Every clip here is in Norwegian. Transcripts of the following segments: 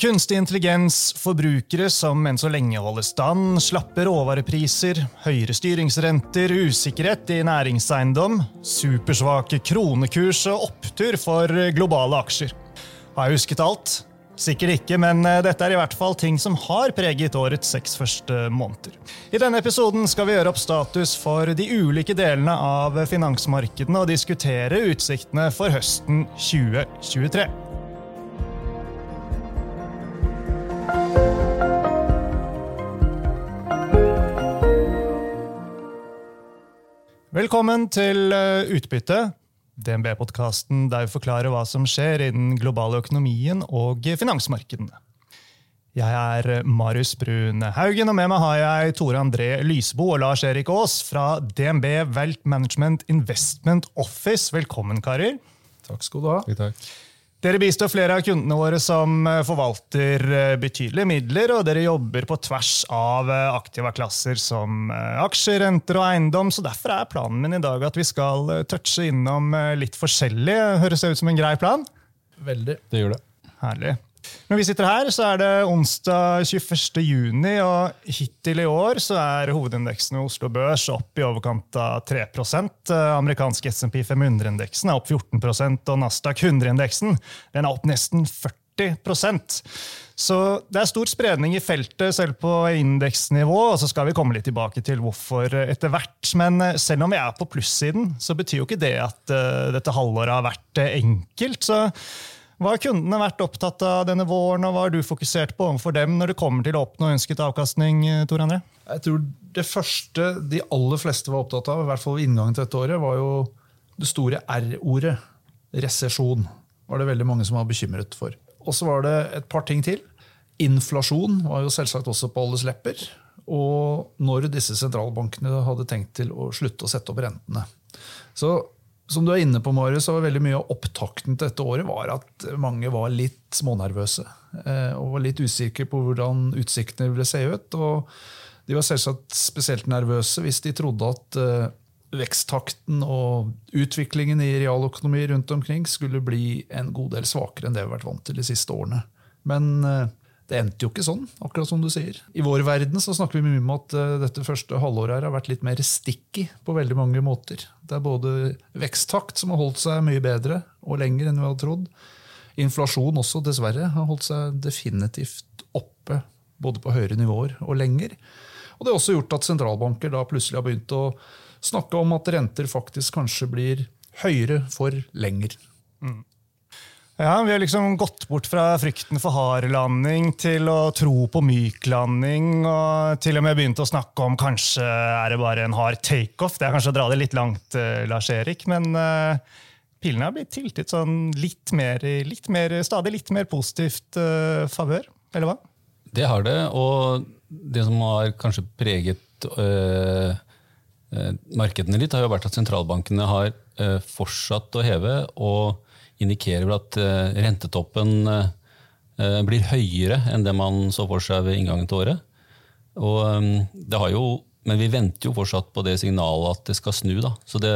Kunstig intelligens, forbrukere som enn så lenge holder stand, slappe råvarepriser, høyere styringsrenter, usikkerhet i næringseiendom, supersvake kronekurs og opptur for globale aksjer. Har jeg husket alt? Sikkert ikke, men eh, dette er i hvert fall ting som har preget årets seks første måneder. I denne episoden skal vi gjøre opp status for de ulike delene av finansmarkedene og diskutere utsiktene for høsten 2023. Velkommen til eh, Utbytte, DNB-podkasten der vi forklarer hva som skjer i den globale økonomien og finansmarkedene. Jeg er Marius Brun Haugen, og med meg har jeg Tore André Lysbo og Lars Erik Aas fra DNB Welt Management Investment Office. Velkommen, karer. Takk skal du ha. Takk. Dere bistår flere av kundene våre som eh, forvalter eh, betydelige midler, og dere jobber på tvers av eh, aktive klasser som aksjer, renter og eiendom. så Derfor er planen min i dag at vi skal touche innom litt forskjellig. Høres det ut som en grei plan? Veldig. Det gjør det. Herlig. Når vi sitter her, så er det onsdag 21. juni, og hittil i år så er hovedindeksen i Oslo Børs opp i overkant av 3% Amerikansk SMP 500-indeksen er opp 14% og Nasdaq 100-indeksen den er opp nesten 40% så det er stor spredning i feltet, selv på indeksnivå. og Så skal vi komme litt tilbake til hvorfor etter hvert. Men selv om vi er på plussiden, så betyr jo ikke det at uh, dette halvåret har vært uh, enkelt. så hva har kundene vært opptatt av denne våren, og hva har du fokusert på overfor dem når det kommer til å oppnå ønsket avkastning? Eh, Tor André? Jeg tror Det første de aller fleste var opptatt av, i hvert fall ved inngangen til dette året, var jo det store R-ordet. Resesjon var det veldig mange som var bekymret for. Og så var det et par ting til. Inflasjon var jo selvsagt også på alles lepper. Og når disse sentralbankene hadde tenkt til å slutte å sette opp rentene. Så som du er inne på, Marius, så var veldig mye av opptakten til dette året var at mange var litt smånervøse. Eh, og var litt usikre på hvordan utsiktene ville se ut. Og de var selvsagt spesielt nervøse hvis de trodde at eh, veksttakten og utviklingen i realøkonomi rundt omkring skulle bli en god del svakere enn det vi har vært vant til de siste årene. Men eh, det endte jo ikke sånn, akkurat som du sier. I vår verden så snakker vi mye om at uh, dette første halvåret her har vært litt mer sticky på veldig mange måter. Det er både veksttakt som har holdt seg mye bedre og lenger enn vi hadde trodd. Inflasjon også, dessverre, har holdt seg definitivt oppe både på høyere nivåer og lenger. Og Det har også gjort at sentralbanker da plutselig har begynt å snakke om at renter faktisk kanskje blir høyere for lenger. Mm. Ja, Vi har liksom gått bort fra frykten for hard landing til å tro på myk landing. Og til og med begynt å snakke om kanskje er det bare en hard takeoff. Det er kanskje å dra det litt langt, uh, Lars Erik, men uh, pilene har blitt tiltet sånn litt mer, litt mer, stadig litt mer positivt uh, favør, eller hva? Det har det, og det som har kanskje preget uh, markedene litt, har jo vært at sentralbankene har fortsatt å heve. og indikerer vel at eh, rentetoppen eh, eh, blir høyere enn det man så for seg ved inngangen til året. Jo, men vi venter jo fortsatt på det signalet at det skal snu. Da. Så det,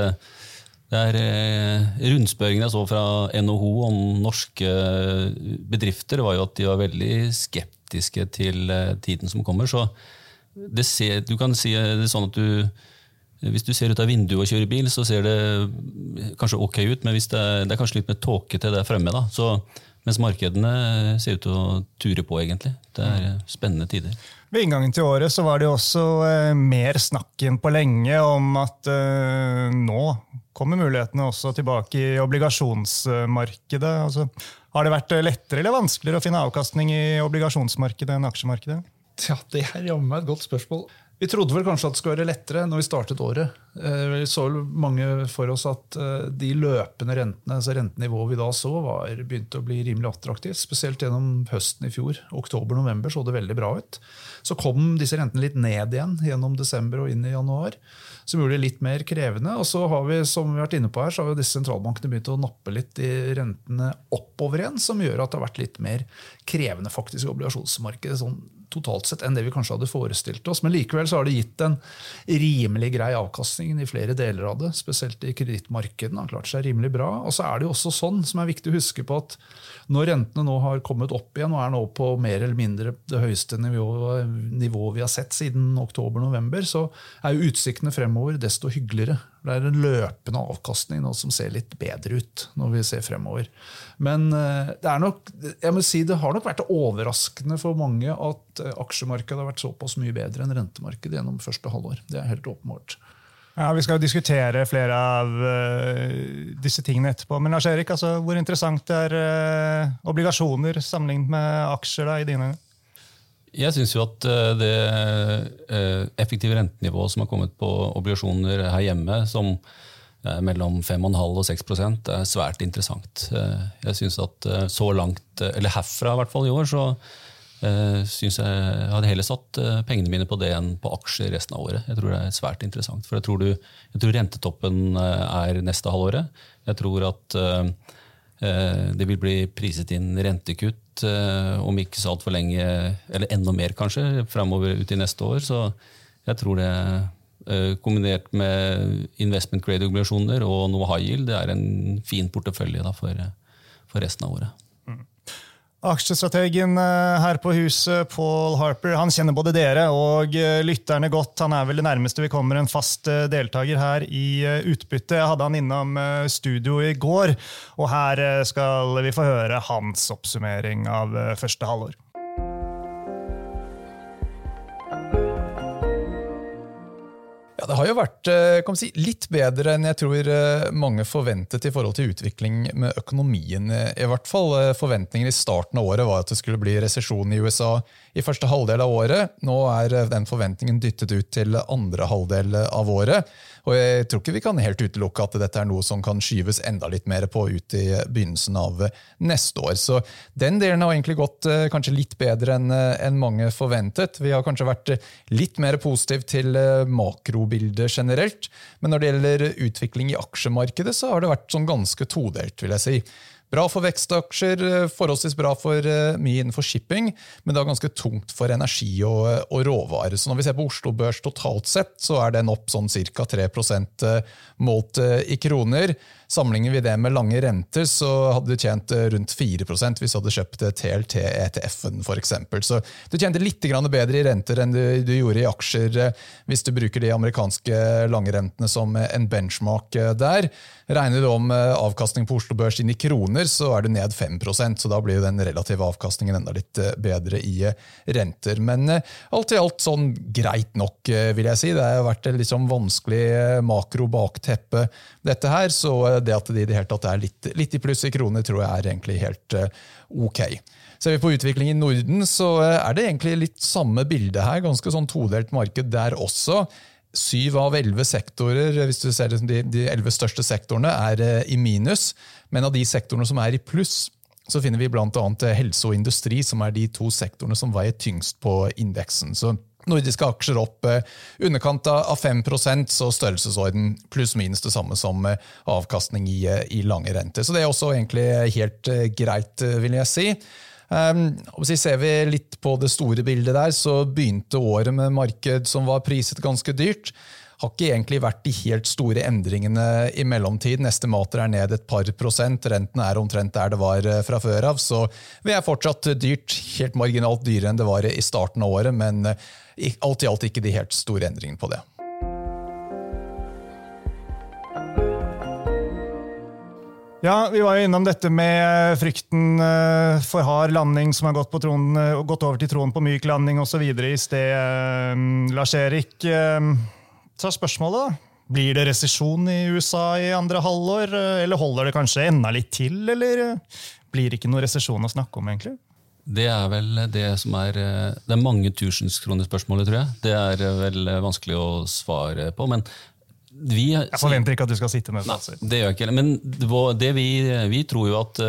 det er Rundspørringen jeg så fra NHO om norske bedrifter, var jo at de var veldig skeptiske til tiden som kommer. Så ser, du kan si det sånn at du hvis du ser ut av vinduet og kjører bil, så ser det kanskje ok ut, men det er, det, er, kanskje litt mer tåkete der fremme. da. Så, mens markedene ser ut til å ture på, egentlig. Det er spennende tider. Ved inngangen til året så var det også eh, mer snakk enn på lenge om at eh, nå kommer mulighetene også tilbake i obligasjonsmarkedet. Altså, har det vært lettere eller vanskeligere å finne avkastning i obligasjonsmarkedet enn aksjemarkedet? Ja, Det er jammen et godt spørsmål. Vi trodde vel kanskje at det skulle være lettere når vi startet året. Eh, vi så mange for oss at eh, de løpende rentene, altså rentenivået vi da så, var begynte å bli rimelig attraktivt. Spesielt gjennom høsten i fjor. Oktober-november så det veldig bra ut. Så kom disse rentene litt ned igjen gjennom desember og inn i januar. Som gjorde det litt mer krevende. Og så har vi som vi har vært inne på her, så har jo disse sentralbankene begynt å nappe litt i rentene oppover igjen, som gjør at det har vært litt mer krevende faktisk i obligasjonsmarkedet. sånn totalt sett enn det vi kanskje hadde forestilt oss. Men likevel så har det gitt en rimelig grei avkastning i flere deler av det, spesielt i kredittmarkedene, har klart seg rimelig bra. Og så er det jo også sånn, som er viktig å huske på, at når rentene nå har kommet opp igjen og er nå på mer eller mindre det høyeste nivået, nivå vi har sett siden oktober-november, så er jo utsiktene fremover desto hyggeligere. Det er en løpende avkastning nå som ser litt bedre ut når vi ser fremover. Men eh, det, nok, si, det har nok vært overraskende for mange at eh, aksjemarkedet har vært såpass mye bedre enn rentemarkedet gjennom første halvår. Det er helt åpenbart. Ja, Vi skal jo diskutere flere av uh, disse tingene etterpå. Men Lars Erik, altså, hvor interessant er obligasjoner sammenlignet med aksjer da, i dine øyne? Jeg syns jo at eh, det effektive rentenivået som har kommet på obligasjoner her hjemme, som er mellom 5,5 og 6% er svært interessant. Jeg synes at så langt, eller herfra i hvert fall i år, så syns jeg hadde heller satt pengene mine på det enn på aksjer resten av året. Jeg tror det er svært interessant. For jeg tror, du, jeg tror rentetoppen er neste halvåret. Jeg tror at det vil bli priset inn rentekutt om ikke så altfor lenge, eller enda mer kanskje, framover ut i neste år. Så jeg tror det kombinert med investment grade-obligasjoner og noe high yield, det er en fin portefølje for, for resten av året. Aksjestrategen eh, her på huset, Paul Harper, han kjenner både dere og eh, lytterne godt. Han er vel det nærmeste vi kommer en fast eh, deltaker her i Utbytte. Jeg hadde han innom studio i går, og her skal vi få høre hans oppsummering av første halvår. Ja, Det har jo vært eh, si, litt bedre enn jeg tror eh, mange forventet i forhold til utvikling med økonomien. I hvert fall eh, Forventningen i starten av året var at det skulle bli resesjon i USA i første halvdel av året. Nå er den forventningen dyttet ut til andre halvdel av året. Og jeg tror ikke vi kan helt utelukke at dette er noe som kan skyves enda litt mer på ut i begynnelsen av neste år. Så den delen har egentlig gått eh, kanskje litt bedre enn en mange forventet. Vi har kanskje vært litt mer positiv til eh, makrobildet generelt. Men når det gjelder utvikling i aksjemarkedet, så har det vært sånn ganske todelt, vil jeg si. Bra for vekstaksjer, eh, forholdsvis bra for uh, mye innenfor shipping, men det er ganske tungt for energi og, og råvarer. Så når vi ser på Oslo Børs totalt sett, så er den opp sånn ca. 3 målt i kroner. Sammenligner vi det med lange renter, så hadde du tjent eh, rundt 4 hvis du hadde kjøpt TLT-ETF-en f.eks. Så du tjente litt bedre i renter enn du, gjorde i aksjer eh, hvis du bruker de amerikanske langrentene som en benchmark eh, der. Regner du om avkastning på Oslo Børs inn i kroner, så er du ned 5% så da blir den relative avkastningen enda litt bedre i renter. Men alt i alt sånn greit nok, vil jeg si. Det har vært et liksom vanskelig makro-bakteppe, dette her. så det at de i det hele tatt er litt, litt, i pluss i kroner, tror jeg er egentlig helt uh, ok. Ser vi på utvikling i Norden, så uh, er det egentlig litt samme bilde her. Ganske sånn todelt marked der også. Syv av elleve sektorer hvis du ser de, de elleve største sektorene, er uh, i minus. Men av de sektorene som er i pluss, så finner vi bl.a. helse og industri, som er de to sektorene som veier tyngst på indeksen. Så Nordiske aksjer opp eh, underkant av 5% så størrelsesorden pluss-minus det samme som eh, avkastning i, eh, i, lange renter. Så det er også egentlig helt greit, vil jeg si. Um, ser vi litt på det store bildet der, så begynte året med marked som var priset ganske dyrt har ikke egentlig vært de helt store endringene i mellomtid. Neste mater er ned et par prosent, renten er omtrent der det var eh, fra før av. Så vi er fortsatt dyrt, helt marginalt dyrere enn det var i starten av året, men eh, alt i alt ikke de helt store endringene på det. Ja, Vi var jo innom dette med frykten eh, for hard landing som har gått, tronen, gått over til troen på myk landing osv. i sted. Lars Erik, så er spørsmålet, da. Blir det resesjon i USA i andre halvår, eller holder det kanskje enda litt til? Eller blir det ikke noe resesjon å snakke om, egentlig? Det er vel det som er Det er mange tusenskronerspørsmålet, tror jeg. Det er vel vanskelig å svare på. men vi, jeg forventer ikke at du skal sitte med fasit. Det gjør jeg ikke. Men det vi, vi, tror jo at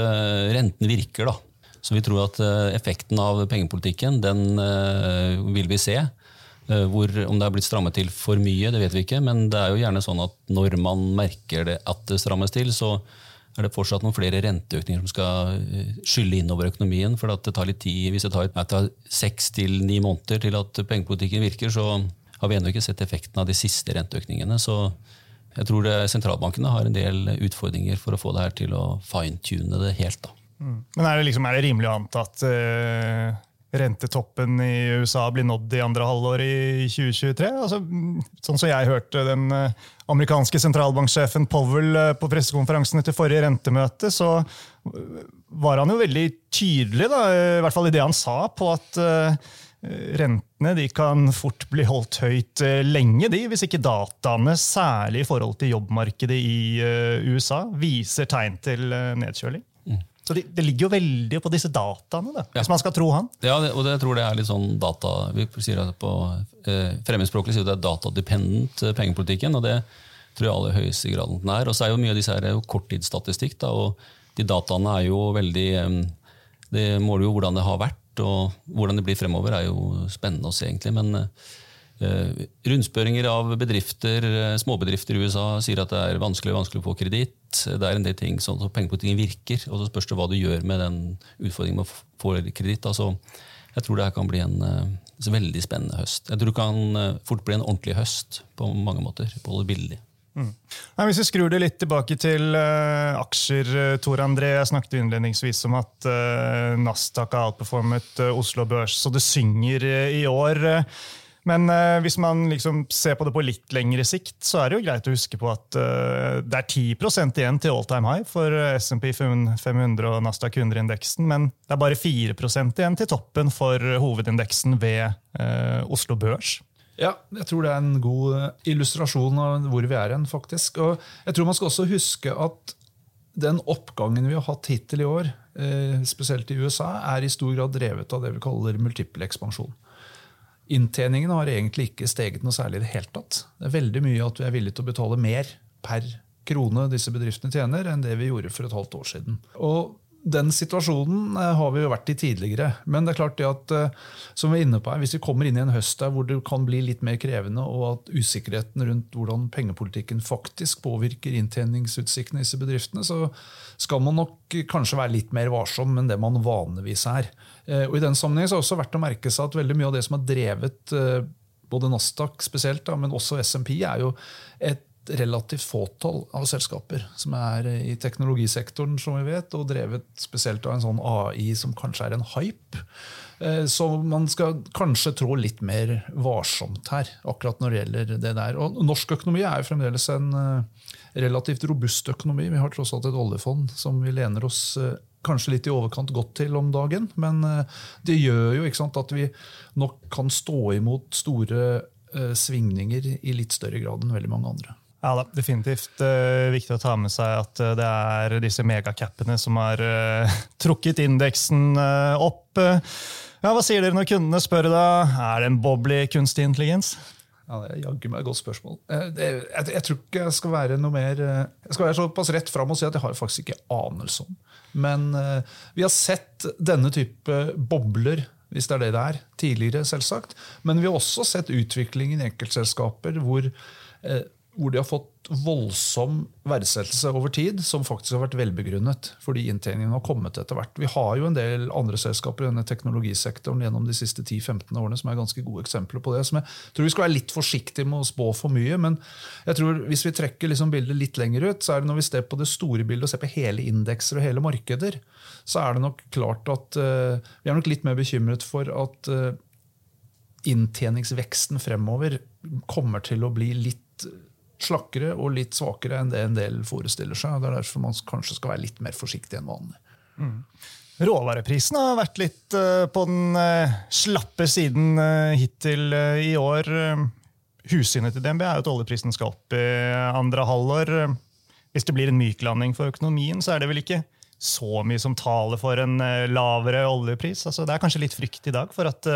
renten virker. da. Så vi tror at effekten av pengepolitikken, den vil vi se. Eh, hvor, om det er blitt strammet til for mye, det vet vi ikke. Men det er jo gjerne sånn at når man merker det at det strammes til, så er det fortsatt noen flere renteøkninger som skal eh, skylle innover økonomien. For det tar litt tid. Hvis det tar, tar seks til ni måneder til at pengepolitikken virker, så har vi ennå ikke sett effekten av de siste renteøkningene. Så jeg tror det, sentralbankene har en del utfordringer for å få det her til å fine-tune det helt. da. Men er det, liksom, er det rimelig å anta at eh, rentetoppen i USA blir nådd i andre halvår i 2023? Altså, sånn som jeg hørte den eh, amerikanske sentralbanksjefen Powell eh, på pressekonferansen etter forrige rentemøte, så eh, var han jo veldig tydelig, da, i hvert fall i det han sa, på at Rentene kan fort bli holdt høyt lenge, de, hvis ikke dataene, særlig i forhold til jobbmarkedet i USA, viser tegn til nedkjøling. Så det, det ligger jo veldig på disse dataene, da, hvis man skal tro han. Ja, det, og det, jeg tror det er litt sånn data Vi sier at på eh, fremmedspråklig sier det er datadependent eh, pengepolitikken, og det tror jeg aller høyeste grad den er. Og så er jo mye av disse her er korttidsstatistikk, da, og de dataene er jo veldig eh, Det måler jo hvordan det har vært, og hvordan det blir fremover, er jo spennende å se, egentlig. Men eh, rundspørringer av bedrifter, eh, småbedrifter i USA sier at det er vanskelig vanskelig å få kreditt. Det er en del ting som at pengepolitikken virker, og så spørs det hva du gjør med den utfordringen med å få kreditt. Altså, jeg tror det her kan bli en eh, veldig spennende høst. Jeg tror det kan eh, fort bli en ordentlig høst på mange måter. på det billig. Nei, hvis vi skrur det litt tilbake til uh, aksjer, eh, Tor André. Jeg snakket innledningsvis om at uh, Nasdaq har outperformet eh, Oslo Børs, så det synger eh, i år. Men eh, hvis man liksom ser på det på litt lengre sikt, så er det jo greit å huske på at eh, det er 10% igjen til all time high for eh, SMP 500 og Nasdaq 100-indeksen, men det er bare 4 igjen til toppen for eh, hovedindeksen ved eh, Oslo Børs. Ja, jeg tror det er en god eh, illustrasjon av hvor vi er hen, faktisk. Og jeg tror man skal også huske at den oppgangen vi har hatt hittil i år, spesielt i USA, er i stor grad drevet av det vi kaller multiple ekspansjon. Inntjeningen har egentlig ikke steget noe særlig i det hele tatt. Det er veldig mye at vi er villige til å betale mer per krone disse bedriftene tjener, enn det vi gjorde for et halvt år siden. Og den situasjonen eh, har vi jo vært i tidligere. Men det er klart det at eh, som vi er inne på her, hvis vi kommer inn i en høst der hvor det kan bli litt mer krevende, og at usikkerheten rundt hvordan pengepolitikken faktisk påvirker inntjeningsutsiktene i disse bedriftene, så skal man nok kanskje være litt mer varsom enn det man vanligvis er. Eh, Og i den sammenheng er det også verdt å merke seg at veldig mye av det som har drevet både Nasdaq spesielt, men også SMP, er jo et relativt fåtall av selskaper som er i teknologisektoren, som vi vet, og drevet spesielt av en sånn AI som kanskje er en hype. Eh, Så man skal kanskje trå litt mer varsomt her, akkurat når det gjelder det der. Og norsk økonomi er jo fremdeles en eh, relativt robust økonomi. Vi har tross alt et oljefond som vi lener oss eh, kanskje litt i overkant godt til om dagen. Men eh, det gjør jo sant, at vi nok kan stå imot store eh, svingninger i litt større grad enn veldig mange andre. Ja da, definitivt uh, viktig å ta med seg at uh, det er disse megacapene som har uh, trukket indeksen opp. Ja, Hva sier dere når kundene spør da? Er det en boble i kunstig intelligens? Ja, Det er jaggu meg et godt spørsmål. Eh, det, jeg, jeg tror ikke jeg skal være noe mer eh, Jeg skal være såpass rett fram og si at jeg har faktisk ikke anelse om. Men eh, vi har sett denne type bobler, hvis det er det det er, tidligere, selvsagt. Men vi har også sett utviklingen i enkeltselskaper hvor, eh, hvor de har fått voldsom verdsettelse over tid, som faktisk har vært velbegrunnet, fordi inntjeningen har kommet etter hvert. Vi har jo en del andre selskaper i denne teknologisektoren gjennom de siste 10-15 årene som er ganske gode eksempler på det. som jeg tror vi skal være litt forsiktige med å spå for mye, men jeg tror hvis vi trekker liksom bildet litt lenger ut, så er det når vi ser på det store bildet og ser på hele indekser og hele markeder, så er det nok klart at uh, vi er nok litt mer bekymret for at uh, inntjeningsveksten fremover kommer til å bli litt slakkere og litt svakere enn det en del forestiller seg. Det er derfor man kanskje skal være litt mer forsiktig enn vanlig. Råvareprisene har vært litt eh, på den eh, slappe siden eh, hittil i år. Hussynet til DNB er jo at oljeprisen skal opp i andre halvår. Hvis det blir en myklanding for økonomien, så er det vel ikke så mye som taler for en lavere oljepris. Altså, det er kanskje litt frykt i dag for at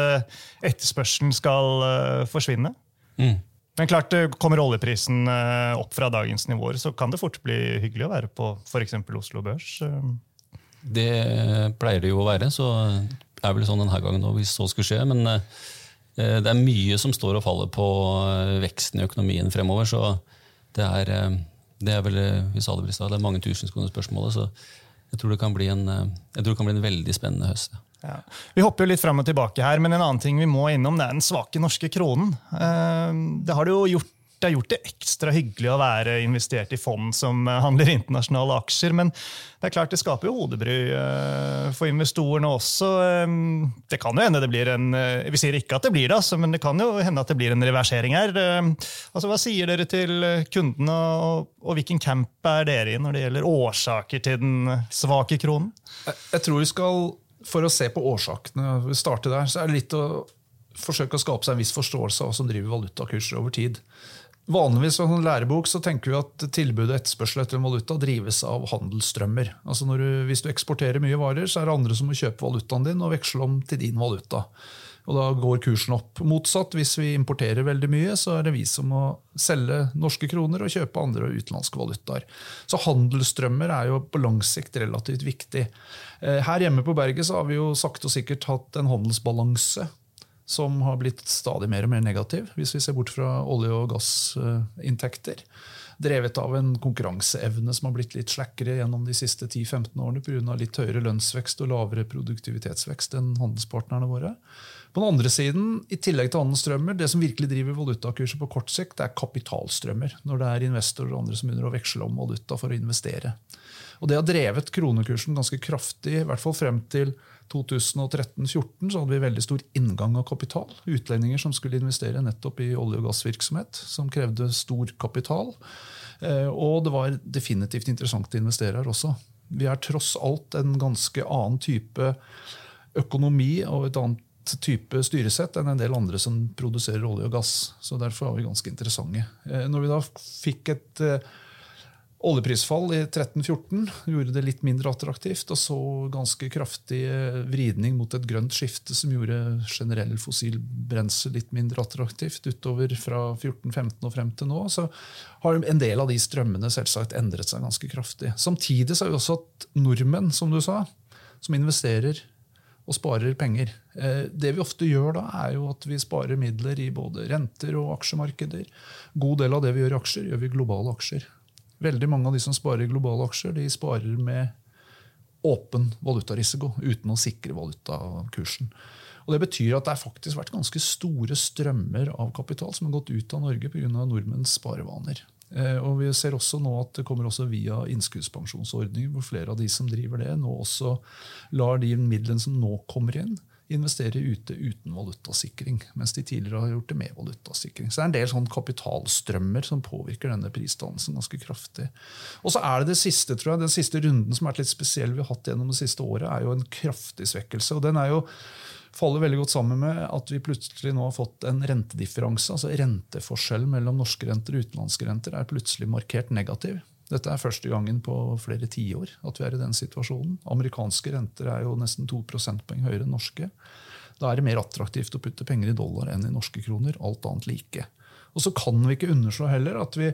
etterspørselen skal forsvinne. Mm. Men klart, eh, kommer oljeprisen eh, opp fra dagens nivåer, så kan det fort bli hyggelig å være på f.eks. Oslo Børs. eh. Det pleier det jo å være, så det er vel sånn denne gangen òg, hvis så skulle skje. Men det er mye som står og faller på veksten i økonomien fremover. Så det er, det er vel, vi sa det det er mange tusenkroner spørsmålet. Så jeg tror det kan bli en, jeg tror det kan bli en veldig spennende høst. Ja. Vi hopper jo litt frem og tilbake her, men en annen ting vi må innom, det er den svake norske kronen. Eh, det har det jo gjort det har gjort det ekstra hyggelig å være investert i fond som handler internasjonale aksjer. Men det er klart det skaper jo hodebry eh, for investorene også. Eh, det kan jo hende det blir en Vi sier ikke at det blir det, altså, men det kan jo hende at det blir en reversering her. Altså, Hva sier dere til kundene, og, og hvilken camp er dere i når det gjelder årsaker til den svake kronen? Jeg, jeg tror vi skal for å se på årsakene, vi starter der, så er det litt å forsøke å skape seg en viss forståelse av hva som driver valutakurser over tid. Vanligvis i en lærebok så tenker vi at tilbud og etterspørsel etter en valuta drives av handelsstrømmer. Altså du, hvis du eksporterer mye varer, så er det andre som må kjøpe valutaen din og veksle om til din valuta. Og da går kursen opp. Motsatt, hvis vi importerer veldig mye, så er det vi som må selge norske kroner og kjøpe andre utenlandske valutaer. Så handelsstrømmer er jo på lang sikt relativt viktig. Eh, her hjemme på berget så har vi jo sakte og sikkert hatt en handelsbalanse som har blitt stadig mer og mer negativ, hvis vi ser bort fra olje- og gassinntekter. Drevet av en konkurranseevne som har blitt litt slakkere gjennom de siste 10-15 årene pga. litt høyere lønnsvekst og lavere produktivitetsvekst enn handelspartnerne våre. På den andre siden, i tillegg til handelsstrømmer, det som virkelig driver valutakurser på kort sikt, det er kapitalstrømmer. Når det er investorer og andre som begynner å veksle om valuta for å investere. Og Det har drevet kronekursen ganske kraftig, i hvert fall frem til 2013-2014 så hadde vi veldig stor inngang av kapital. Utlendinger som skulle investere nettopp i olje- og gassvirksomhet, som krevde stor kapital. Eh, og det var definitivt interessant å investere her også. Vi er tross alt en ganske annen type økonomi og et annet type styresett enn en del andre som produserer olje og gass. Så Derfor var vi ganske interessante. Eh, når vi da fikk et eh, oljeprisfall i 13-14, gjorde det litt mindre attraktivt, og så ganske kraftig eh, vridning mot et grønt skifte som gjorde generell fossil brensel litt mindre attraktivt utover fra 14-15 og frem til nå, så har en del av de strømmene selvsagt endret seg ganske kraftig. Samtidig så har vi også hatt nordmenn, som du sa, som investerer og sparer penger. Eh, det vi ofte gjør da, er jo at vi sparer midler i både renter og aksjemarkeder. God del av det vi gjør i aksjer, gjør vi i globale aksjer. Veldig mange av de som sparer i globale aksjer, de sparer med åpen valutarisiko uten å sikre valutakursen. Og Det betyr at det har faktisk vært ganske store strømmer av kapital som har gått ut av Norge pga. nordmenns sparevaner. Eh, og Vi ser også nå at det kommer også via innskuddspensjonsordninger, hvor flere av de som driver det, nå også lar de midlene som nå kommer inn, investere ute uten valutasikring, mens de tidligere har gjort det med valutasikring. Så det er en del sånn kapitalstrømmer som påvirker denne prisdannelsen ganske kraftig. Og så er det det siste, tror jeg, Den siste runden som er litt spesiell vi har hatt gjennom det siste året, er jo en kraftig svekkelse. og den er jo faller veldig godt sammen med at vi plutselig nå har fått en rentedifferanse. altså Renteforskjellen mellom norske renter og utenlandske renter er plutselig markert negativ. Dette er første gangen på flere tiår at vi er i den situasjonen. Amerikanske renter er jo nesten to prosentpoeng høyere enn norske. Da er det mer attraktivt å putte penger i dollar enn i norske kroner. Alt annet like. Og så kan vi ikke underslå heller at vi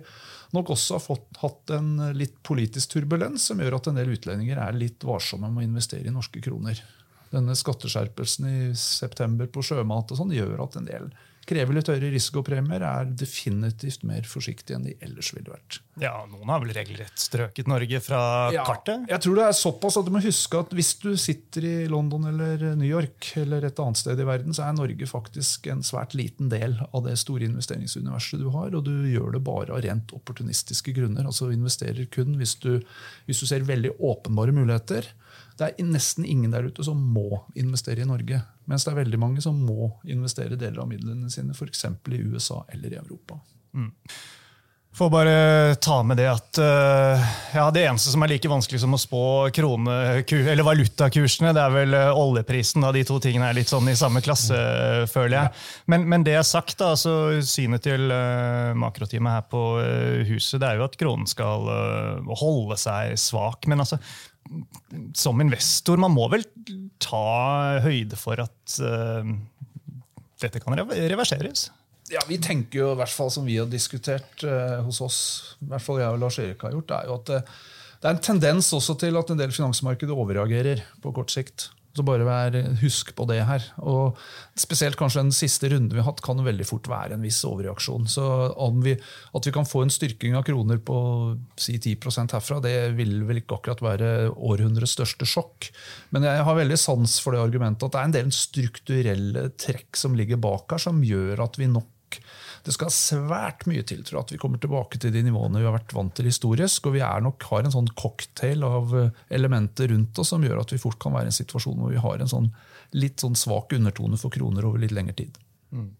nok også har fått, hatt en litt politisk turbulens som gjør at en del utlendinger er litt varsomme med å investere i norske kroner denne skatteskjerpelsen i september på sjømat og sånn gjør at en del krever litt høyere risikopremier, er definitivt mer forsiktige enn de ellers ville vært. Ja, Noen har vel regelrett strøket Norge fra ja, kartet? Jeg tror det er såpass at du må huske at hvis du sitter i London eller New York eller et annet sted i verden, så er Norge faktisk en svært liten del av det store investeringsuniverset du har, og du gjør det bare av rent opportunistiske grunner. Altså investerer kun hvis du, hvis du ser veldig åpenbare muligheter. Det er nesten ingen der ute som må investere i Norge. Mens det er veldig mange som må investere deler av midlene sine f.eks. i USA eller i Europa. Mm. Får bare ta med det at uh, ja, det eneste som er like vanskelig som å spå krone, eller valutakursene, det er vel uh, oljeprisen. Da. De to tingene er litt sånn i samme klasse, uh, føler jeg. Men, men, det er sagt, da, så synet til makroteamet her på huset det er jo at kronen skal holde seg svak. Men altså, som investor, man må vel ta høyde for at uh, dette kan reverseres? Ja, Vi tenker jo, i hvert fall som vi har diskutert uh, hos oss, i hvert fall jeg og Lars Erik har gjort, det er jo at det, det er en tendens også til at en del finansmarkeder overreagerer på kort sikt. Så bare vær, Husk på det her. Og Spesielt kanskje den siste runden vi har hatt, kan veldig fort være en viss overreaksjon. Så vi, At vi kan få en styrking av kroner på si 10% herfra, det vil vel ikke akkurat være århundrets største sjokk. Men jeg har veldig sans for det argumentet at det er en del strukturelle trekk som ligger bak her, som gjør at vi nok det skal svært mye til for at vi kommer tilbake til de nivåene vi har vært vant til historisk. Og vi nok har en sånn cocktail av eh, elementer rundt oss som gjør at vi fort kan være i en situasjon hvor vi har en sånn litt sånn svak undertone for kroner over litt lengre tid. Mm.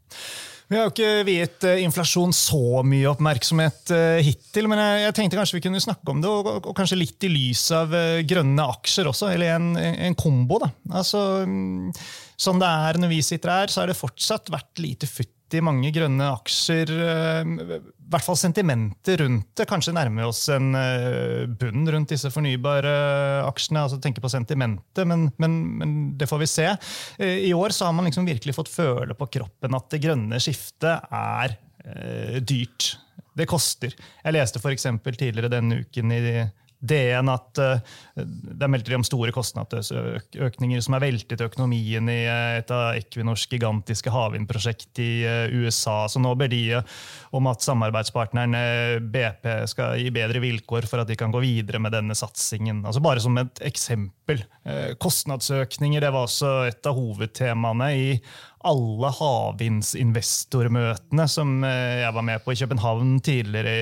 Vi har jo ikke viet eh, inflasjon så mye oppmerksomhet eh, hittil, men jeg, tenkte kanskje vi kunne snakke om det, og kanskje litt i lys av grønne aksjer også, eller en, en kombo. da. Altså, mm, Som det er når vi sitter her, så har det fortsatt vært lite futt i mange grønne aksjer. Eh, I hvert fall sentimentet rundt det. Kanskje nærmer oss en eh, bunn rundt disse fornybare aksjene. altså Tenke på sentimentet, men, men, men, det får vi se. Eh, I år så har man liksom virkelig fått føle på kroppen at det grønne skiftet er dyrt. Det koster. Jeg leste for tidligere denne uken i DN at uh, der meldte de om store kostnadsøkninger som har veltet økonomien i uh, et av Equinors gigantiske havvindprosjekt i uh, USA. Så nå ber de om at samarbeidspartnerne BP skal gi bedre vilkår for at de kan gå videre med denne satsingen. Altså bare som et eksempel. Kostnadsøkninger det var også et av hovedtemaene i alle havvindsinvestormøtene som jeg var med på i København tidligere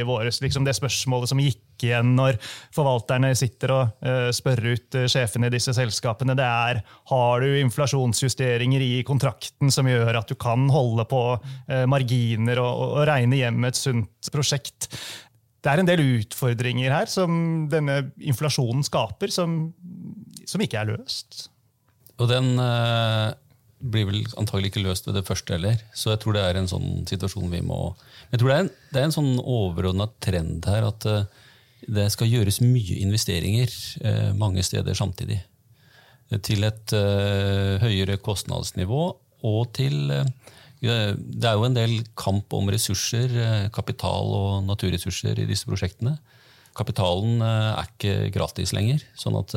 i våres. Liksom det spørsmålet som gikk igjen når forvalterne sitter og uh, spør ut uh, sjefene i disse selskapene, det er har du inflasjonsjusteringer i kontrakten som gjør at du kan holde på uh, marginer og, og, regne hjem et sunt prosjekt. Det er en del utfordringer her som denne inflasjonen skaper, som, som ikke er løst. Og den blir vel antagelig ikke løst ved det første heller. Så jeg tror det er en sånn situasjon vi må Jeg tror det er en, det er en sånn overordna trend her at uh, det skal gjøres mye investeringer eh, mange steder samtidig. Til et eh, høyere kostnadsnivå og til eh, Det er jo en del kamp om ressurser, kapital og naturressurser i disse prosjektene. Kapitalen er ikke gratis lenger. sånn at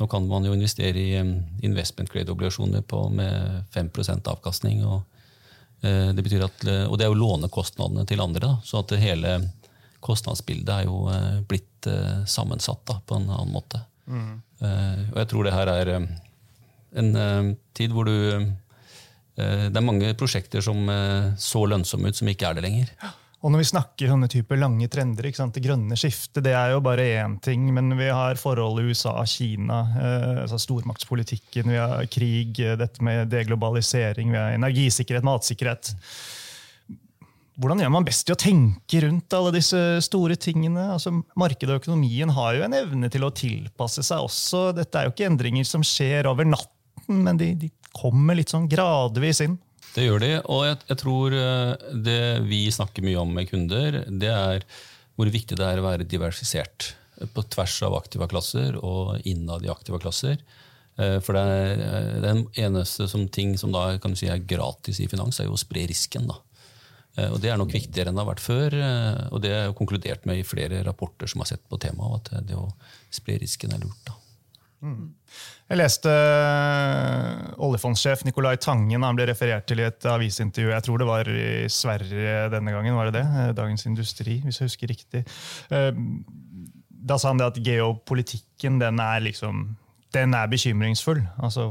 nå kan man jo investere i investment grade-obligasjoner med 5% avkastning. Og, det betyr at, og det er jo lånekostnadene til andre. Da, så at hele kostnadsbildet er jo eh, blitt eh, sammensatt da, på en annen måte. Mm. Og jeg tror det her er en tid hvor du Det er mange prosjekter som så lønnsomme ut, som ikke er det lenger. Og når vi snakker sånne typer lange trender, det grønne skiftet, det er jo bare én ting. Men vi har forholdet USA-Kina, eh, altså stormaktspolitikken, vi har krig, dette med deglobalisering, vi har energisikkerhet, matsikkerhet. Hvordan gjør man best i å tenke rundt alle disse store tingene? Altså, markedet og økonomien har jo en evne til å tilpasse seg også. Dette er jo ikke endringer som skjer over natten, men de, de kommer litt sånn gradvis inn. Det gjør de, og jeg, jeg, tror eh, det vi snakker mye om med kunder, det er hvor viktig det er å være diversifisert. På tvers av aktiva klasser og innad i aktiva klasser. Eh, for det er, eh, Den eneste som ting som da kan du si er gratis i finans, er jo å spre risken. da. Og Det er nok viktigere enn det har vært før. Og det er jo konkludert med i flere rapporter som har sett på temaet, at det å spre risken er lurt. Mm. Jeg leste oljefondsjef oljefondssjef Nicolai Tangen han ble referert til i et avisintervju. Jeg tror det var i Sverige denne gangen. var det det? Dagens Industri, hvis jeg husker riktig. Da sa han det at geopolitikken den er, liksom, den er bekymringsfull. Altså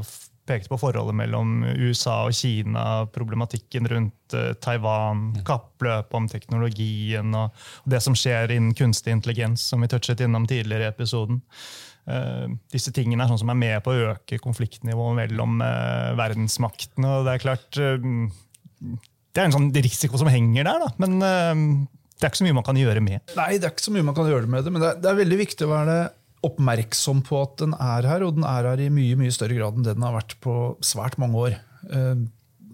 pekte på forholdet mellom USA og Kina, problematikken rundt Taiwan, mm. kappløpet om teknologien og, og, det som skjer innen kunstig intelligens, som vi touchet innom tidligere i episoden. Uh, disse tingene er sånn som er med på å øke konfliktnivået mellom uh, verdensmaktene. og Det er klart det er en sånn risiko som henger der, da. men det er ikke så mye man kan gjøre med. Nei, det er ikke så mye man kan gjøre med det, men det er, det er veldig viktig å være oppmerksom på at den er her, og den er her i mye mye større grad enn det den har vært på svært mange år. Eh,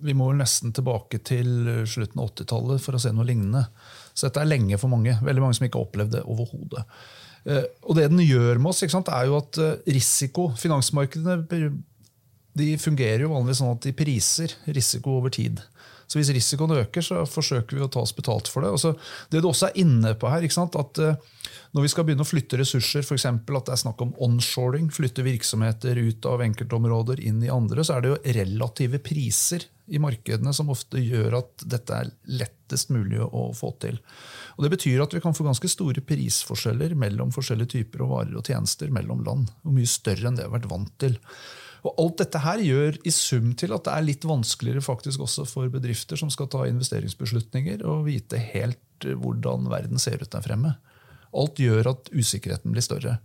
vi må nesten tilbake til slutten av 80-tallet for å se noe lignende. Så dette er lenge for mange. Veldig mange som ikke har opplevd det overhodet. Eh, og det den gjør med oss, sant, er jo at eh, risiko Finansmarkedene de fungerer jo vanligvis sånn at de priser risiko over tid. Så hvis risikoen øker, så forsøker vi å ta oss betalt for det. Så det du også er inne på her, at uh, når vi skal begynne å flytte ressurser, f.eks. at det er snakk om onshoring, flytte virksomheter ut av enkeltområder inn i andre, så er det jo relative priser i markedene som ofte gjør at dette er lettest mulig å få til. Og Det betyr at vi kan få ganske store prisforskjeller mellom forskjellige typer av varer og tjenester mellom land. og Mye større enn det vi har vært vant til. Og Alt dette her gjør i sum til at det er litt vanskeligere faktisk også for bedrifter som skal ta investeringsbeslutninger, og vite helt hvordan verden ser ut der fremme. Alt gjør at usikkerheten blir større.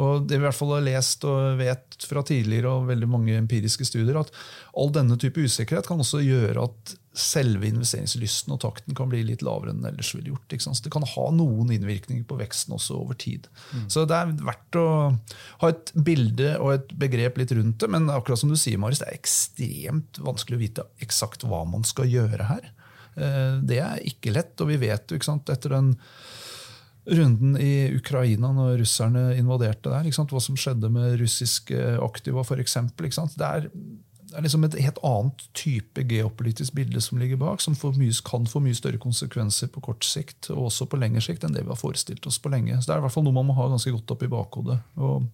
Og det vi i hvert fall har lest og vet fra tidligere og veldig mange empiriske studier, at all denne type usikkerhet kan også gjøre at selve investeringslysten og takten kan bli litt lavere enn den ellers ville gjort. Det kan ha noen innvirkninger på veksten også over tid. Mm. Så det er verdt å ha et bilde og et begrep litt rundt det, men akkurat som du sier, Marius, det er ekstremt vanskelig å vite eksakt hva man skal gjøre her. Eh, det er ikke lett, og vi vet jo etter den runden i Ukraina når russerne invaderte der. Hva som skjedde med russiske aktiva, f.eks. Det det er liksom et helt annet type geopolitisk bilde som ligger bak, som mye, kan få mye større konsekvenser på kort sikt og også på lengre sikt enn det vi har forestilt oss på lenge. Så Det er i hvert fall noe man må ha ganske godt opp i bakhodet. Og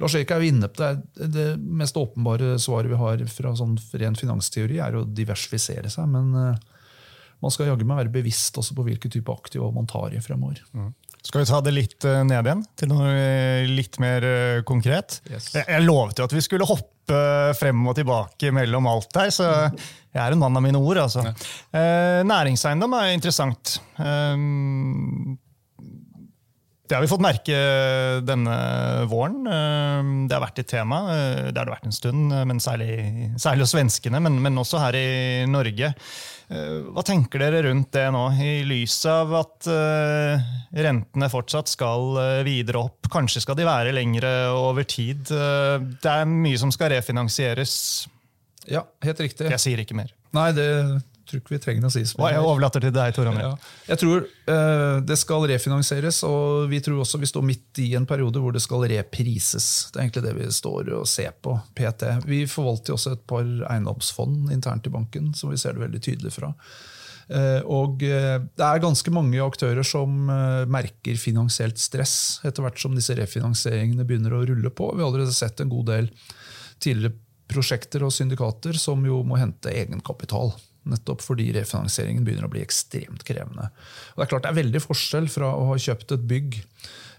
Lars Erik er jo inne på det. Det mest åpenbare svaret vi har fra sånn ren finansteori, er å diversifisere seg. men uh, man skal jaggu meg være bevisst også på hvilke type aktiva man tar i fremover. Mm. Skal vi ta det litt eh, ned igjen, til noe eh, litt mer eh, konkret? Yes. Jeg, jeg lovte jo at vi skulle hoppe frem og tilbake mellom alt der, så jeg er en mann av mine ord. altså. Ja. Eh, næringseiendom er interessant. Eh, det har vi fått merke denne våren. Det har vært et tema. Det har det vært en stund, men særlig, særlig hos svenskene, men, men, også her i Norge. Eh, hva tenker dere rundt det nå, i lys av at uh, rentene fortsatt skal uh, videre opp? Kanskje skal de være lengre over tid? Det er mye som skal refinansieres. Ja, helt riktig. Jeg sier ikke mer. Nei, det tror ikke vi trenger å si så. Jeg overlater til deg, Tor André. Ja. Jeg tror uh, det skal refinansieres, og vi tror også vi står midt i en periode hvor det skal reprises. Det er egentlig det vi står og ser på PT. Vi forvalter også et par eiendomsfond internt i banken, som vi ser det veldig tydelig fra. Uh, og uh, det er ganske mange aktører som merker finansielt stress etter hvert som disse refinansieringene begynner å rulle på. Vi har allerede sett en god del tidligere prosjekter og syndikater som jo må hente egenkapital. Nettopp fordi refinansieringen begynner å bli ekstremt krevende. Og Det er klart det er veldig forskjell fra å ha kjøpt et bygg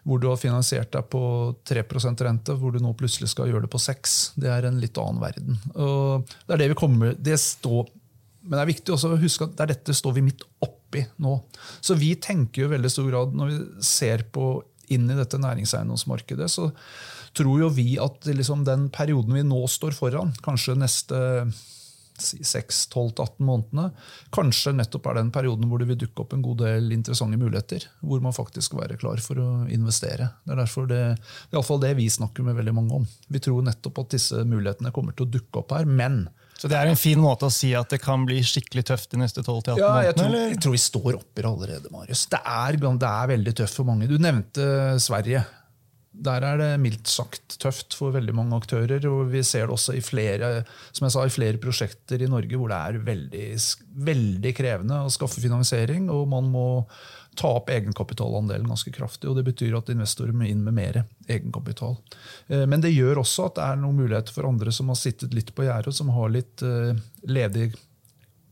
hvor du har finansiert deg på 3% rente, hvor du nå plutselig skal gjøre det på 6 Det er en litt annen verden. Og det er det vi kommer, det står, Men det er viktig også å huske at det er dette står vi midt oppi nå. Så vi tenker jo veldig stor grad, når vi ser på inn i dette næringseiendomsmarkedet, så tror jo vi at liksom den perioden vi nå står foran, kanskje neste 6-12-18 månedene, kanskje nettopp er den perioden hvor det vil dukke opp en god del interessante muligheter. Hvor man faktisk skal være klar for å investere. Det er derfor det, det, er det vi snakker med veldig mange om. Vi tror nettopp at disse mulighetene kommer til å dukke opp her. men så det er en fin måte å si at det kan bli skikkelig tøft de neste 12-18 ja, jeg tror, jeg tror vi står oppi det allerede, Marius. Det er, det er veldig tøft for mange. Du nevnte Sverige. Der er det mildt sagt tøft for veldig mange aktører. og Vi ser det også i flere, som jeg sa, i flere prosjekter i Norge hvor det er veldig, veldig krevende å skaffe finansiering. og man må ta opp egenkapitalandelen ganske kraftig. og Det betyr at investorer må inn med mer egenkapital. Eh, men det gjør også at det er noen muligheter for andre som har sittet litt på gjerdet, som har litt eh, ledig kapital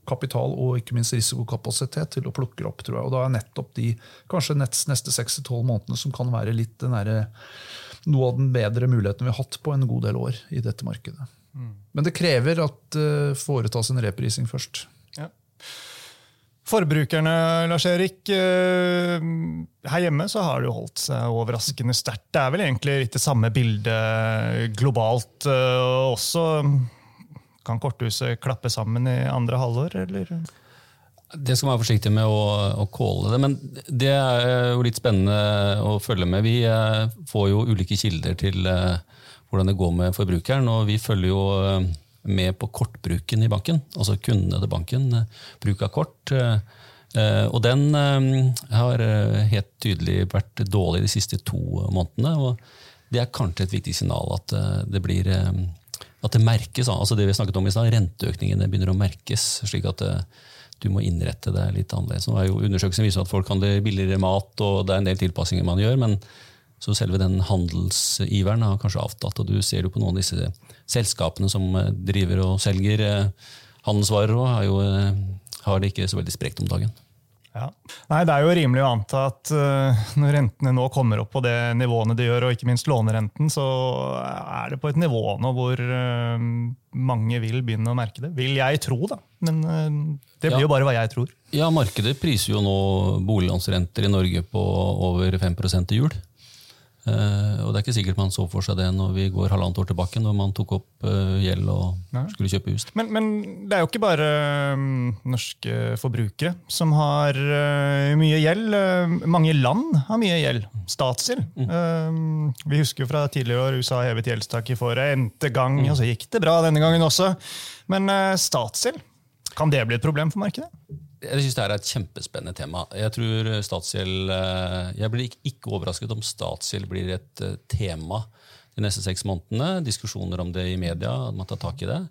og ikke minst risikokapasitet til å plukke opp. tror jeg. Og da er nettopp de kanskje neste 6-12 månedene som kan være litt den der, noe av den bedre muligheten vi har hatt på en god del år i dette markedet. Mm. Men det krever at det uh, foretas en reprising først. Ja. Forbrukerne, Lars Erik. Uh, her hjemme så har det jo holdt seg overraskende sterkt. Det er vel egentlig litt det samme bildet globalt uh, også. Kan korthuset klappe sammen i andre halvår, eller? Det skal man være forsiktig med å, å calle det, men det er jo litt spennende å følge med. Vi eh, får jo ulike kilder til eh, hvordan det går med forbrukeren, og vi følger jo eh, med på kortbruken i banken, altså kundene til banken. Bruk av kort. Og den har helt tydelig vært dårlig de siste to månedene. og Det er kanskje et viktig signal at det blir at det merkes. Altså det vi snakket om i stad, Renteøkningene begynner å merkes. slik at eh, du må innrette deg litt annerledes. Nå er jo Undersøkelsen viser at folk handler billigere mat, og det er en del tilpassinger man gjør. men så selve den handelsiveren har kanskje avtatt. og Du ser jo på noen av disse selskapene som eh, driver og selger eh, handelsvarer, og har det ikke så veldig sprekt om dagen. Ja. Nei, Det er jo rimelig å anta at uh, når rentene nå kommer opp på det nivåene de gjør, og ikke minst lånerenten, så er det på et nivå nå hvor uh, mange vil begynne å merke det. Vil jeg tro, da. Men uh, det blir ja. jo bare hva jeg tror. Ja, Markedet priser jo nå boliglånsrenter i Norge på over 5% i jul. Uh, og det er ikke sikkert man så for seg det når vi går halvannet år tilbake, når man tok opp uh, gjeld og Nei. skulle kjøpe hus. Men, men, det er jo ikke bare um, norske forbrukere som har uh, mye gjeld. mange land har mye gjeld. Statsgjeld. Mm. vi husker jo fra tidligere år USA hevet gjeldstaket for n-te gang, mm. og så gikk det bra denne gangen også. Men statsgjeld, kan det bli et problem for markedet? Jeg synes Det er et kjempespennende tema. Jeg tror statsgjeld, eh, jeg blir ikke overrasket om statsgjeld blir et eh, tema de neste seks månedene. Diskusjoner om det i media, at man tar tak i det.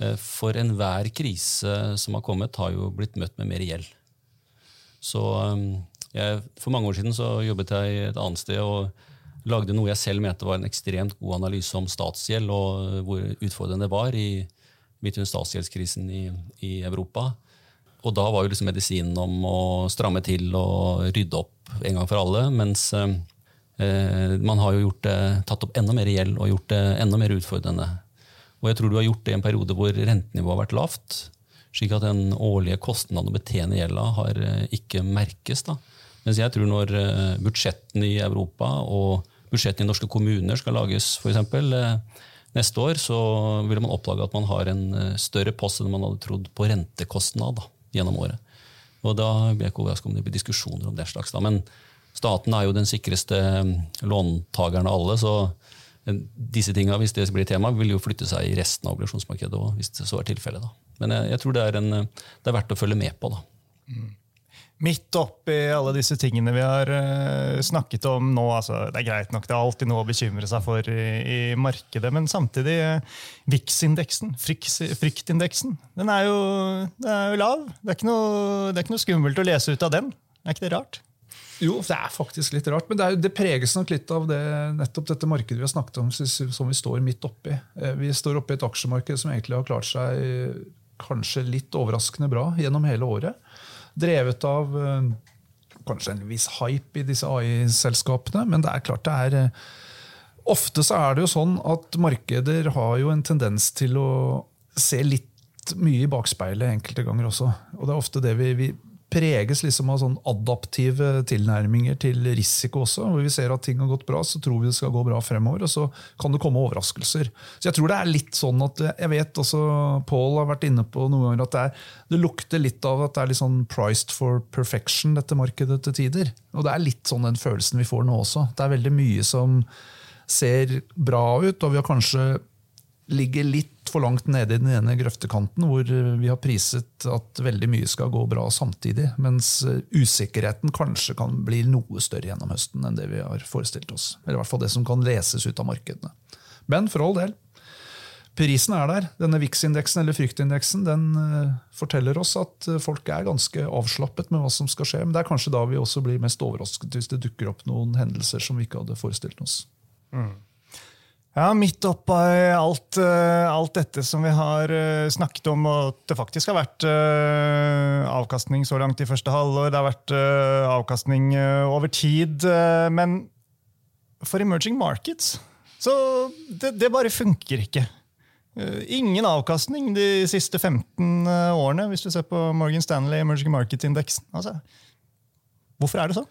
Eh, for enhver krise som har kommet, har jo blitt møtt med mer gjeld. Så jeg, For mange år siden så jobbet jeg et annet sted og lagde noe jeg selv mente var en ekstremt god analyse om statsgjeld, og hvor utfordrende det var i, midt under statsgjeldskrisen i, i Europa. Og da var jo liksom medisinen om å stramme til og rydde opp en gang for alle. Mens eh, man har jo det, tatt opp enda mer gjeld og gjort det enda mer utfordrende. Og jeg tror du har gjort det i en periode hvor rentenivået har vært lavt. Slik at den årlige kostnaden å betjene gjelda har eh, ikke merkes. da. Mens jeg tror når eh, budsjettene i Europa og budsjettene i norske kommuner skal lages, f.eks. Eh, neste år, så vil man oppdage at man har en større post enn man hadde trodd på rentekostnad. da gjennom året. Og da blir jeg ikke overrasket om det blir diskusjoner om det slags. Da. Men staten er jo den sikreste mm, låntakeren av alle, så eh, disse tinga, hvis det blir tema, vil jo flytte seg i resten av obligasjonsmarkedet òg, hvis det så er tilfellet. Men jeg, jeg, tror det er, en, det er verdt å følge med på. da. Mm midt oppi alle disse tingene vi har uh, snakket om nå altså, Det er greit nok, det er alltid noe å bekymre seg for i, i markedet, men samtidig uh, VIX-indeksen, fryktindeksen, den er, jo, den er jo lav. Det er, noe, det er, ikke noe, skummelt å lese ut av den. Er ikke det rart? Jo, det er faktisk litt rart, men det, er, det preges nok litt av det, nettopp dette markedet vi har snakket om, som vi står midt oppi. Eh, vi står oppi et aksjemarked som egentlig har klart seg kanskje litt overraskende bra gjennom hele året drevet av eh, kanskje en viss hype i disse AI-selskapene, men det er klart det er eh, Ofte så er det jo sånn at markeder har jo en tendens til å se litt mye i bakspeilet enkelte ganger også. Og det er ofte det vi, vi preges liksom av sånn adaptive tilnærminger til risiko også. hvor Vi ser at ting har gått bra, så tror vi det skal gå bra fremover. Og så kan det komme overraskelser. Så jeg tror det er litt sånn at jeg vet også Paul har vært inne på noen ganger at det, er, det lukter litt av at det er litt sånn priced for perfection, dette markedet til tider. Og det er litt sånn den følelsen vi får nå også. Det er veldig mye som ser bra ut, og vi har kanskje ligger litt for langt nede i den ene grøftekanten, hvor vi har priset at veldig mye skal gå bra samtidig, mens usikkerheten kanskje kan bli noe større gjennom høsten enn det vi har forestilt oss. Eller i hvert fall det som kan leses ut av markedene. Men for all del, prisen er der. Denne VIX-indeksen eller fryktindeksen den uh, forteller oss at folk er ganske avslappet med hva som skal skje. Men det er kanskje da vi også blir mest overrasket hvis det dukker opp noen hendelser som vi ikke hadde forestilt oss. Mm. Ja, Midt oppi alt, eh, alt, dette som vi har eh, snakket om, og at det faktisk har vært avkastning så langt i første halvår, det har vært avkastning over tid, men for emerging markets så det, det bare funker ikke. Ingen avkastning de siste 15 årene, hvis du ser på Morgan Stanley Emerging Market-indeksen. Altså, hvorfor er det sånn?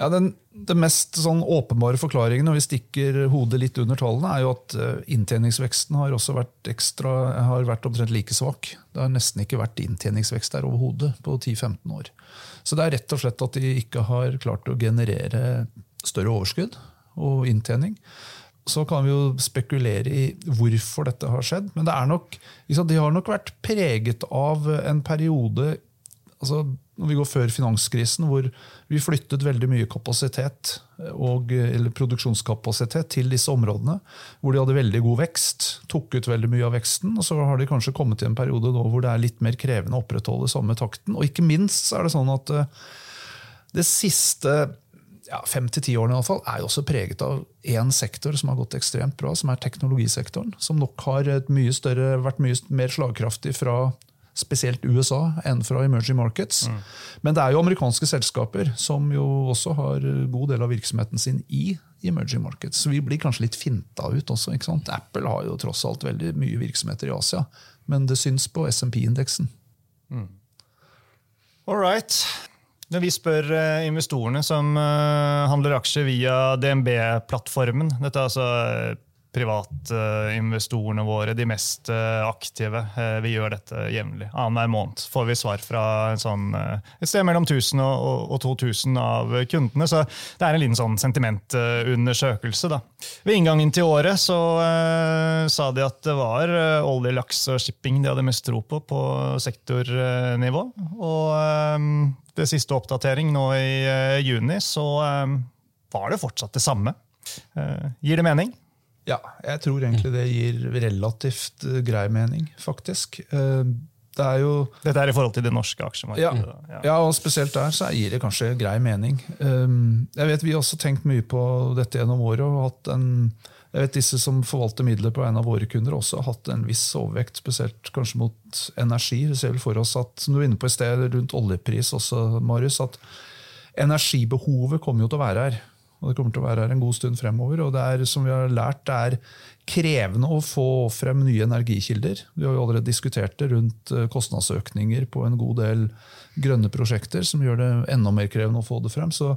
Ja, den, den mest sånn åpenbare forklaringen når vi stikker hodet litt under tallene, er jo at uh, inntjeningsveksten har også vært ekstra, har vært omtrent like svak. Det har nesten ikke vært inntjeningsvekst der overhodet på 10-15 år. Så det er rett og slett at de ikke har klart å generere større overskudd og inntjening. Så kan vi jo spekulere i hvorfor dette har skjedd, men det er nok, de har nok vært preget av en periode altså, når vi går før finanskrisen, hvor vi flyttet veldig mye kapasitet og, eller produksjonskapasitet til disse områdene, hvor de hadde veldig god vekst, tok ut veldig mye av veksten, og så har de kanskje kommet til en periode hvor det er litt mer krevende å opprettholde samme takten. Og ikke minst er det sånn at eh, det siste ja, fem til ti årene i alle fall, er jo også preget av én sektor som har gått ekstremt bra, som er teknologisektoren. Som nok har mye større, vært mye mer slagkraftig fra spesielt USA enn fra emerging markets. Mm. Men det er jo amerikanske selskaper som jo også har god del av virksomheten sin i emerging markets. Så vi blir kanskje litt finta ut også. ikke sant? Apple har jo tross alt veldig mye virksomheter i Asia, men det syns på SMP-indeksen. Mm. All right. Når vi spør eh, investorene som eh, handler aksjer via DNB-plattformen Dette er altså eh, privatinvestorene våre, de mest aktive. Vi gjør dette jevnlig. Annenhver måned får vi svar fra sånn, et sted mellom 1000 og 2000 av kundene. Så det er en liten sånn sentimentundersøkelse. Da. Ved inngangen til året så uh, sa de at det var olje, laks og shipping de hadde mest tro på på sektornivå. Og uh, det siste oppdatering nå i juni, så uh, var det fortsatt det samme. Uh, gir det mening? Ja, jeg tror egentlig det gir relativt grei mening, faktisk. Det er jo Dette er i forhold til det norske aksjemarkedet? Ja, ja. ja, og spesielt der så gir det kanskje grei mening. Jeg vet Vi har også tenkt mye på dette gjennom året og hatt en jeg vet Disse som forvalter midler på en av våre kunder, også har hatt en viss overvekt, spesielt kanskje mot energi. Vi ser vel for oss at, som du var inne på i sted, rundt oljepris også, Marius, at energibehovet kommer jo til å være her. Og det kommer til å være her en god stund fremover. Og det er, som vi har lært, det er krevende å få frem nye energikilder. Vi har jo allerede diskutert det rundt eh, kostnadsøkninger på en god del grønne prosjekter, som gjør det enda mer krevende å få det frem. Så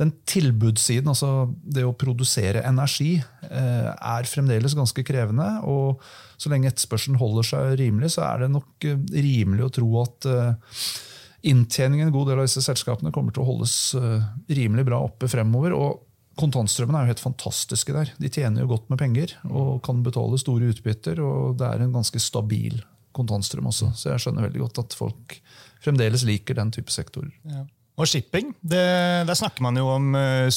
den tilbudssiden, altså det å produsere energi, eh, er fremdeles ganske krevende. Og så lenge etterspørselen holder seg rimelig, så er det nok eh, rimelig å tro at inntjeningen en god del av disse selskapene kommer til å holdes rimelig bra oppe fremover. og Kontantstrømmene er jo helt fantastiske der. De tjener jo godt med penger og kan betale store utbytter. og Det er en ganske stabil kontantstrøm også. Så jeg skjønner veldig godt at folk fremdeles liker den type sektorer. Ja. Og shipping, det, der snakker man jo om uh.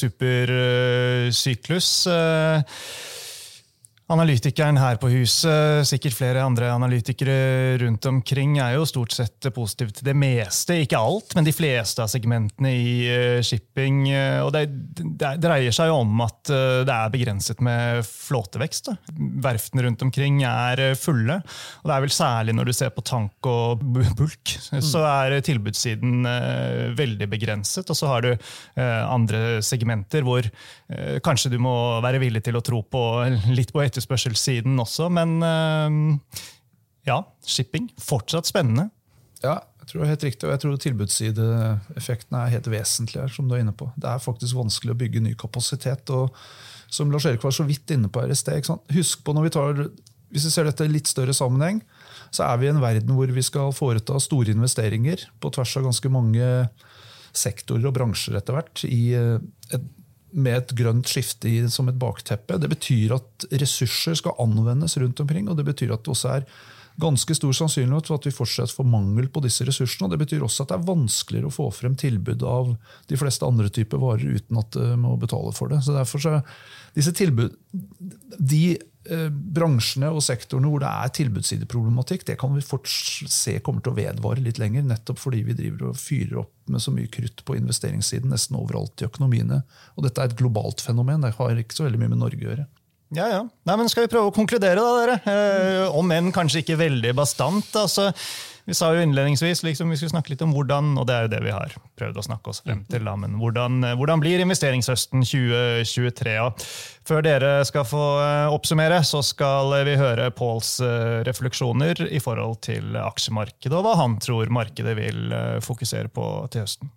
Uh, Analytikeren her på huset, sikkert flere andre analytikere rundt omkring, er jo stort sett positive til det meste, ikke alt, men de fleste av segmentene i eh, shipping. Eh, og det, dreier seg jo om at eh, det er begrenset med flåtevekst. Verftene rundt omkring er fulle. og det er vel særlig når du ser på tank og bulk, så er tilbudssiden veldig begrenset. Og så har du andre segmenter hvor kanskje du må være villig til å tro på litt på etterspørselssiden også. Men eh, ja, shipping. Fortsatt spennende. Ja, jeg tror det er helt riktig, og jeg tror tilbudssideeffekten er helt vesentlig her. som du er inne på. Det er faktisk vanskelig å bygge ny kapasitet. og Som Lars Erik var så vidt inne på her i sted. Husk på når vi tar, Hvis vi ser dette i litt større sammenheng, så er vi i en verden hvor vi skal foreta store investeringer på tvers av ganske mange sektorer og bransjer etter hvert. i eh, et med et grønt skifte i, som et bakteppe. Det betyr at ressurser skal anvendes rundt omkring, og det betyr at det også er ganske stor sannsynlighet for at vi fortsatt får mangel på disse ressursene. og Det betyr også at det er vanskeligere å få frem tilbud av de fleste andre typer varer uten at det må betale for det. Så derfor så disse tilbud, De Eh, bransjene og sektorene hvor det er tilbudssideproblematikk, det kan vi fort se kommer til å vedvare litt lenger. Nettopp fordi vi driver og fyrer opp med så mye krutt på investeringssiden nesten overalt i økonomiene. Og dette er et globalt fenomen. Det har ikke så veldig mye med Norge å gjøre. Ja, ja. Nei, men Skal vi prøve å konkludere, da, dere? Eh, om enn kanskje ikke veldig bastant. altså vi sa jo innledningsvis liksom, vi skulle snakke litt om hvordan, og det er jo det vi har prøvd å snakke oss frem til. Da, men hvordan, eh, hvordan blir investeringshøsten 2023? Og før dere skal få eh, oppsummere, så skal vi høre Påls eh, refleksjoner i forhold til aksjemarkedet, og hva han tror markedet vil fokusere på til høsten.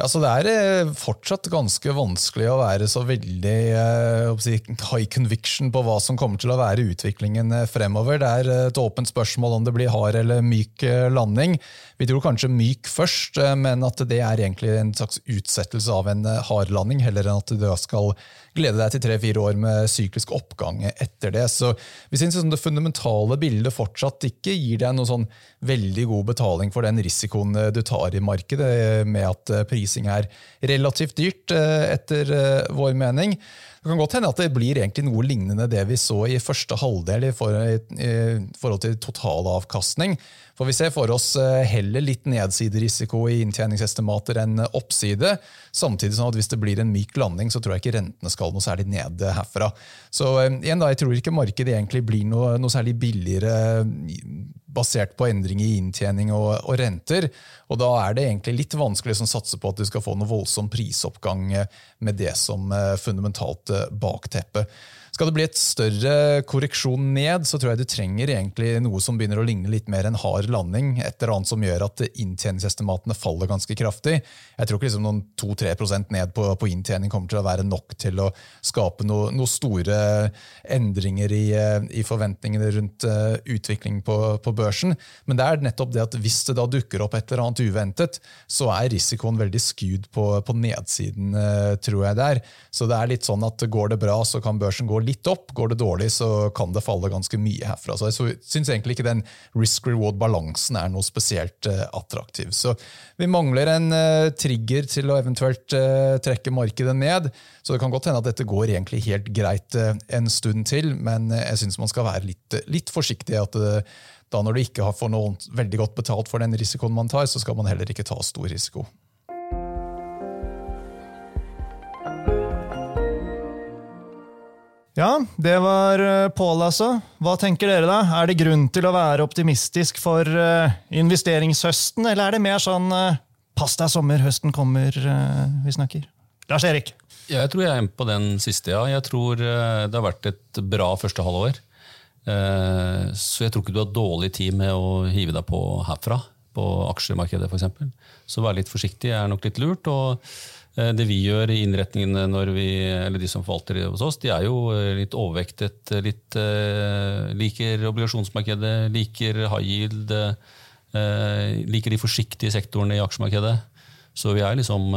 Ja, Det er eh, fortsatt ganske vanskelig å være så veldig eh, high conviction på hva som kommer til å være utviklingen eh, fremover. Det er et åpent spørsmål om det blir hard eller myk landing. Vi tror kanskje myk først, men at det er egentlig en slags utsettelse av en hard landing, heller enn at du skal glede deg til tre-fire år med syklisk oppgang etter det. Så Vi syns det fundamentale bildet fortsatt ikke gir deg noen sånn veldig god betaling for den risikoen du tar i markedet, med at pris prising er relativt dyrt, eh, etter eh, vår mening. Det kan godt hende at det blir egentlig noe lignende det vi så i første halvdel i forhold til totalavkastning. For vi ser for oss eh, heller litt nedsiderisiko i inntjeningsestimater enn oppside. Samtidig som at hvis det blir en myk landing, så tror jeg ikke rentene skal noe særlig ned herfra. Så igjen da, jeg tror ikke markedet egentlig blir noe, noe særlig billigere basert på endring i inntjening og, og, renter. Og da er det egentlig litt vanskelig å satse på at du skal få noe voldsom prisoppgang med det som eh, fundamentalt eh, bakteppe. Skal det bli et større korreksjon ned, så tror jeg du trenger egentlig noe som begynner å ligne litt mer en hard landing. Et eller annet som gjør at inntjeningsestimatene faller ganske kraftig. Jeg tror ikke liksom noen 2-3% ned på, på, inntjening kommer til å være nok til å skape noen noe store endringer i, eh, i forventningene rundt uh, utvikling på, på, børsen. Men det er nettopp det at hvis det da dukker opp et eller annet uventet, så er risikoen veldig skewed på, på nedsiden, uh, tror jeg det er. Så det er litt sånn at går det bra, så kan børsen gå litt opp. Går det dårlig, så kan det falle ganske mye herfra. Så jeg syns egentlig ikke den risk-reward-balansen er noe spesielt uh, attraktiv. Så vi mangler en uh, trigger til å eventuelt uh, trekke markedet ned. Så det kan godt hende at dette går egentlig helt greit en stund til, men jeg syns man skal være litt, litt forsiktig. at da når du ikke får noe veldig godt betalt for den risikoen man tar, så skal man heller ikke ta stor risiko. Ja, det var eh, Pål, altså. Hva tenker dere, da? Er det grunn til å være optimistisk for uh, investeringshøsten, eller er det mer sånn uh, pass deg sommer, høsten kommer, vi snakker? Lars Erik? Jeg tror jeg er på den siste, ja. Jeg tror det har vært et bra første halvår. Så jeg tror ikke du har dårlig tid med å hive deg på herfra, på aksjemarkedet f.eks. Så vær litt forsiktig er nok litt lurt. og Eh, det vi gjør i innretningene når vi, eller de som forvalter hos oss, de er jo eh, litt overvektet. Litt, uh, liker obligasjonsmarkedet, liker high yield, liker de forsiktige sektorene i aksjemarkedet. Så vi er liksom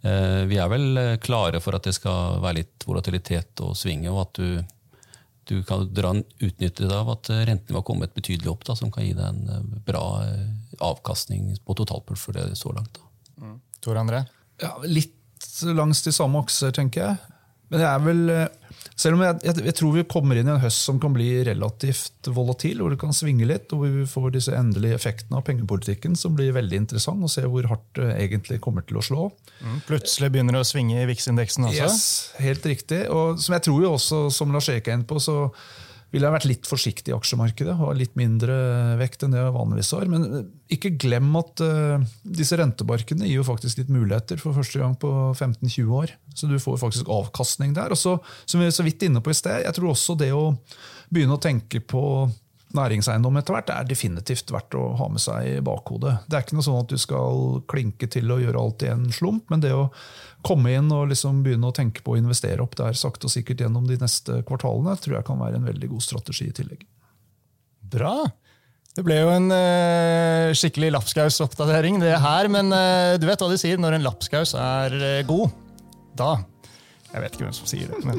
Vi er vel klare for at det skal være litt volatilitet og svinge, og at du, du kan dra utnytte av at rentene var kommet betydelig opp, da, som kan gi deg en bra avkastning på totalporteføljen så langt. Da. Mm. Tor André? Ja, litt langs de samme akser, tenker jeg. Men det er vel eh, Selv om jeg, jeg, jeg, tror vi kommer inn i en høst som kan bli relativt volatil, hvor det kan svinge litt, og vi får disse endelige effektene av pengepolitikken, som blir veldig interessant å se hvor hardt det egentlig kommer til å slå. Mm, plutselig begynner det å svinge i VIX-indeksen også? Yes, helt riktig. Og som jeg tror jo også, som Lars Eke er inne på, så ville jeg vært litt forsiktig i aksjemarkedet. Ha litt mindre vekt enn det jeg vanligvis har. Men eh, ikke glem at uh, disse rentebarkene gir jo faktisk litt muligheter for første gang på 15-20 år. Så du får faktisk avkastning der. Og så, som vi er så vidt inne på i sted, jeg tror også det å begynne å tenke på næringseiendom etter hvert er definitivt verdt å ha med seg i bakhodet. Det er ikke noe sånn at du skal klinke til å gjøre alt i en slump, men det å komme inn og liksom begynne å tenke på å investere opp der sakte og sikkert gjennom de neste kvartalene, tror jeg kan være en veldig god strategi i tillegg. Bra. Det ble jo en uh, skikkelig lapskausoppdatering, det her. Men uh, du vet hva de sier, når en lapskaus er uh, god, da jeg vet ikke hvem som sier det, men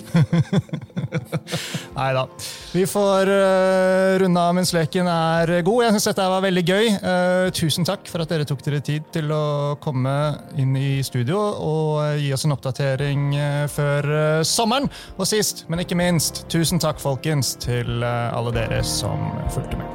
Nei da. Vi får uh, runde av mens leken er god. Jeg syns dette var veldig gøy. Uh, tusen takk for at dere tok dere tid til å komme inn i studio og gi oss en oppdatering uh, før sommeren. Og sist, men ikke minst, tusen takk, folkens, til alle dere som fulgte med.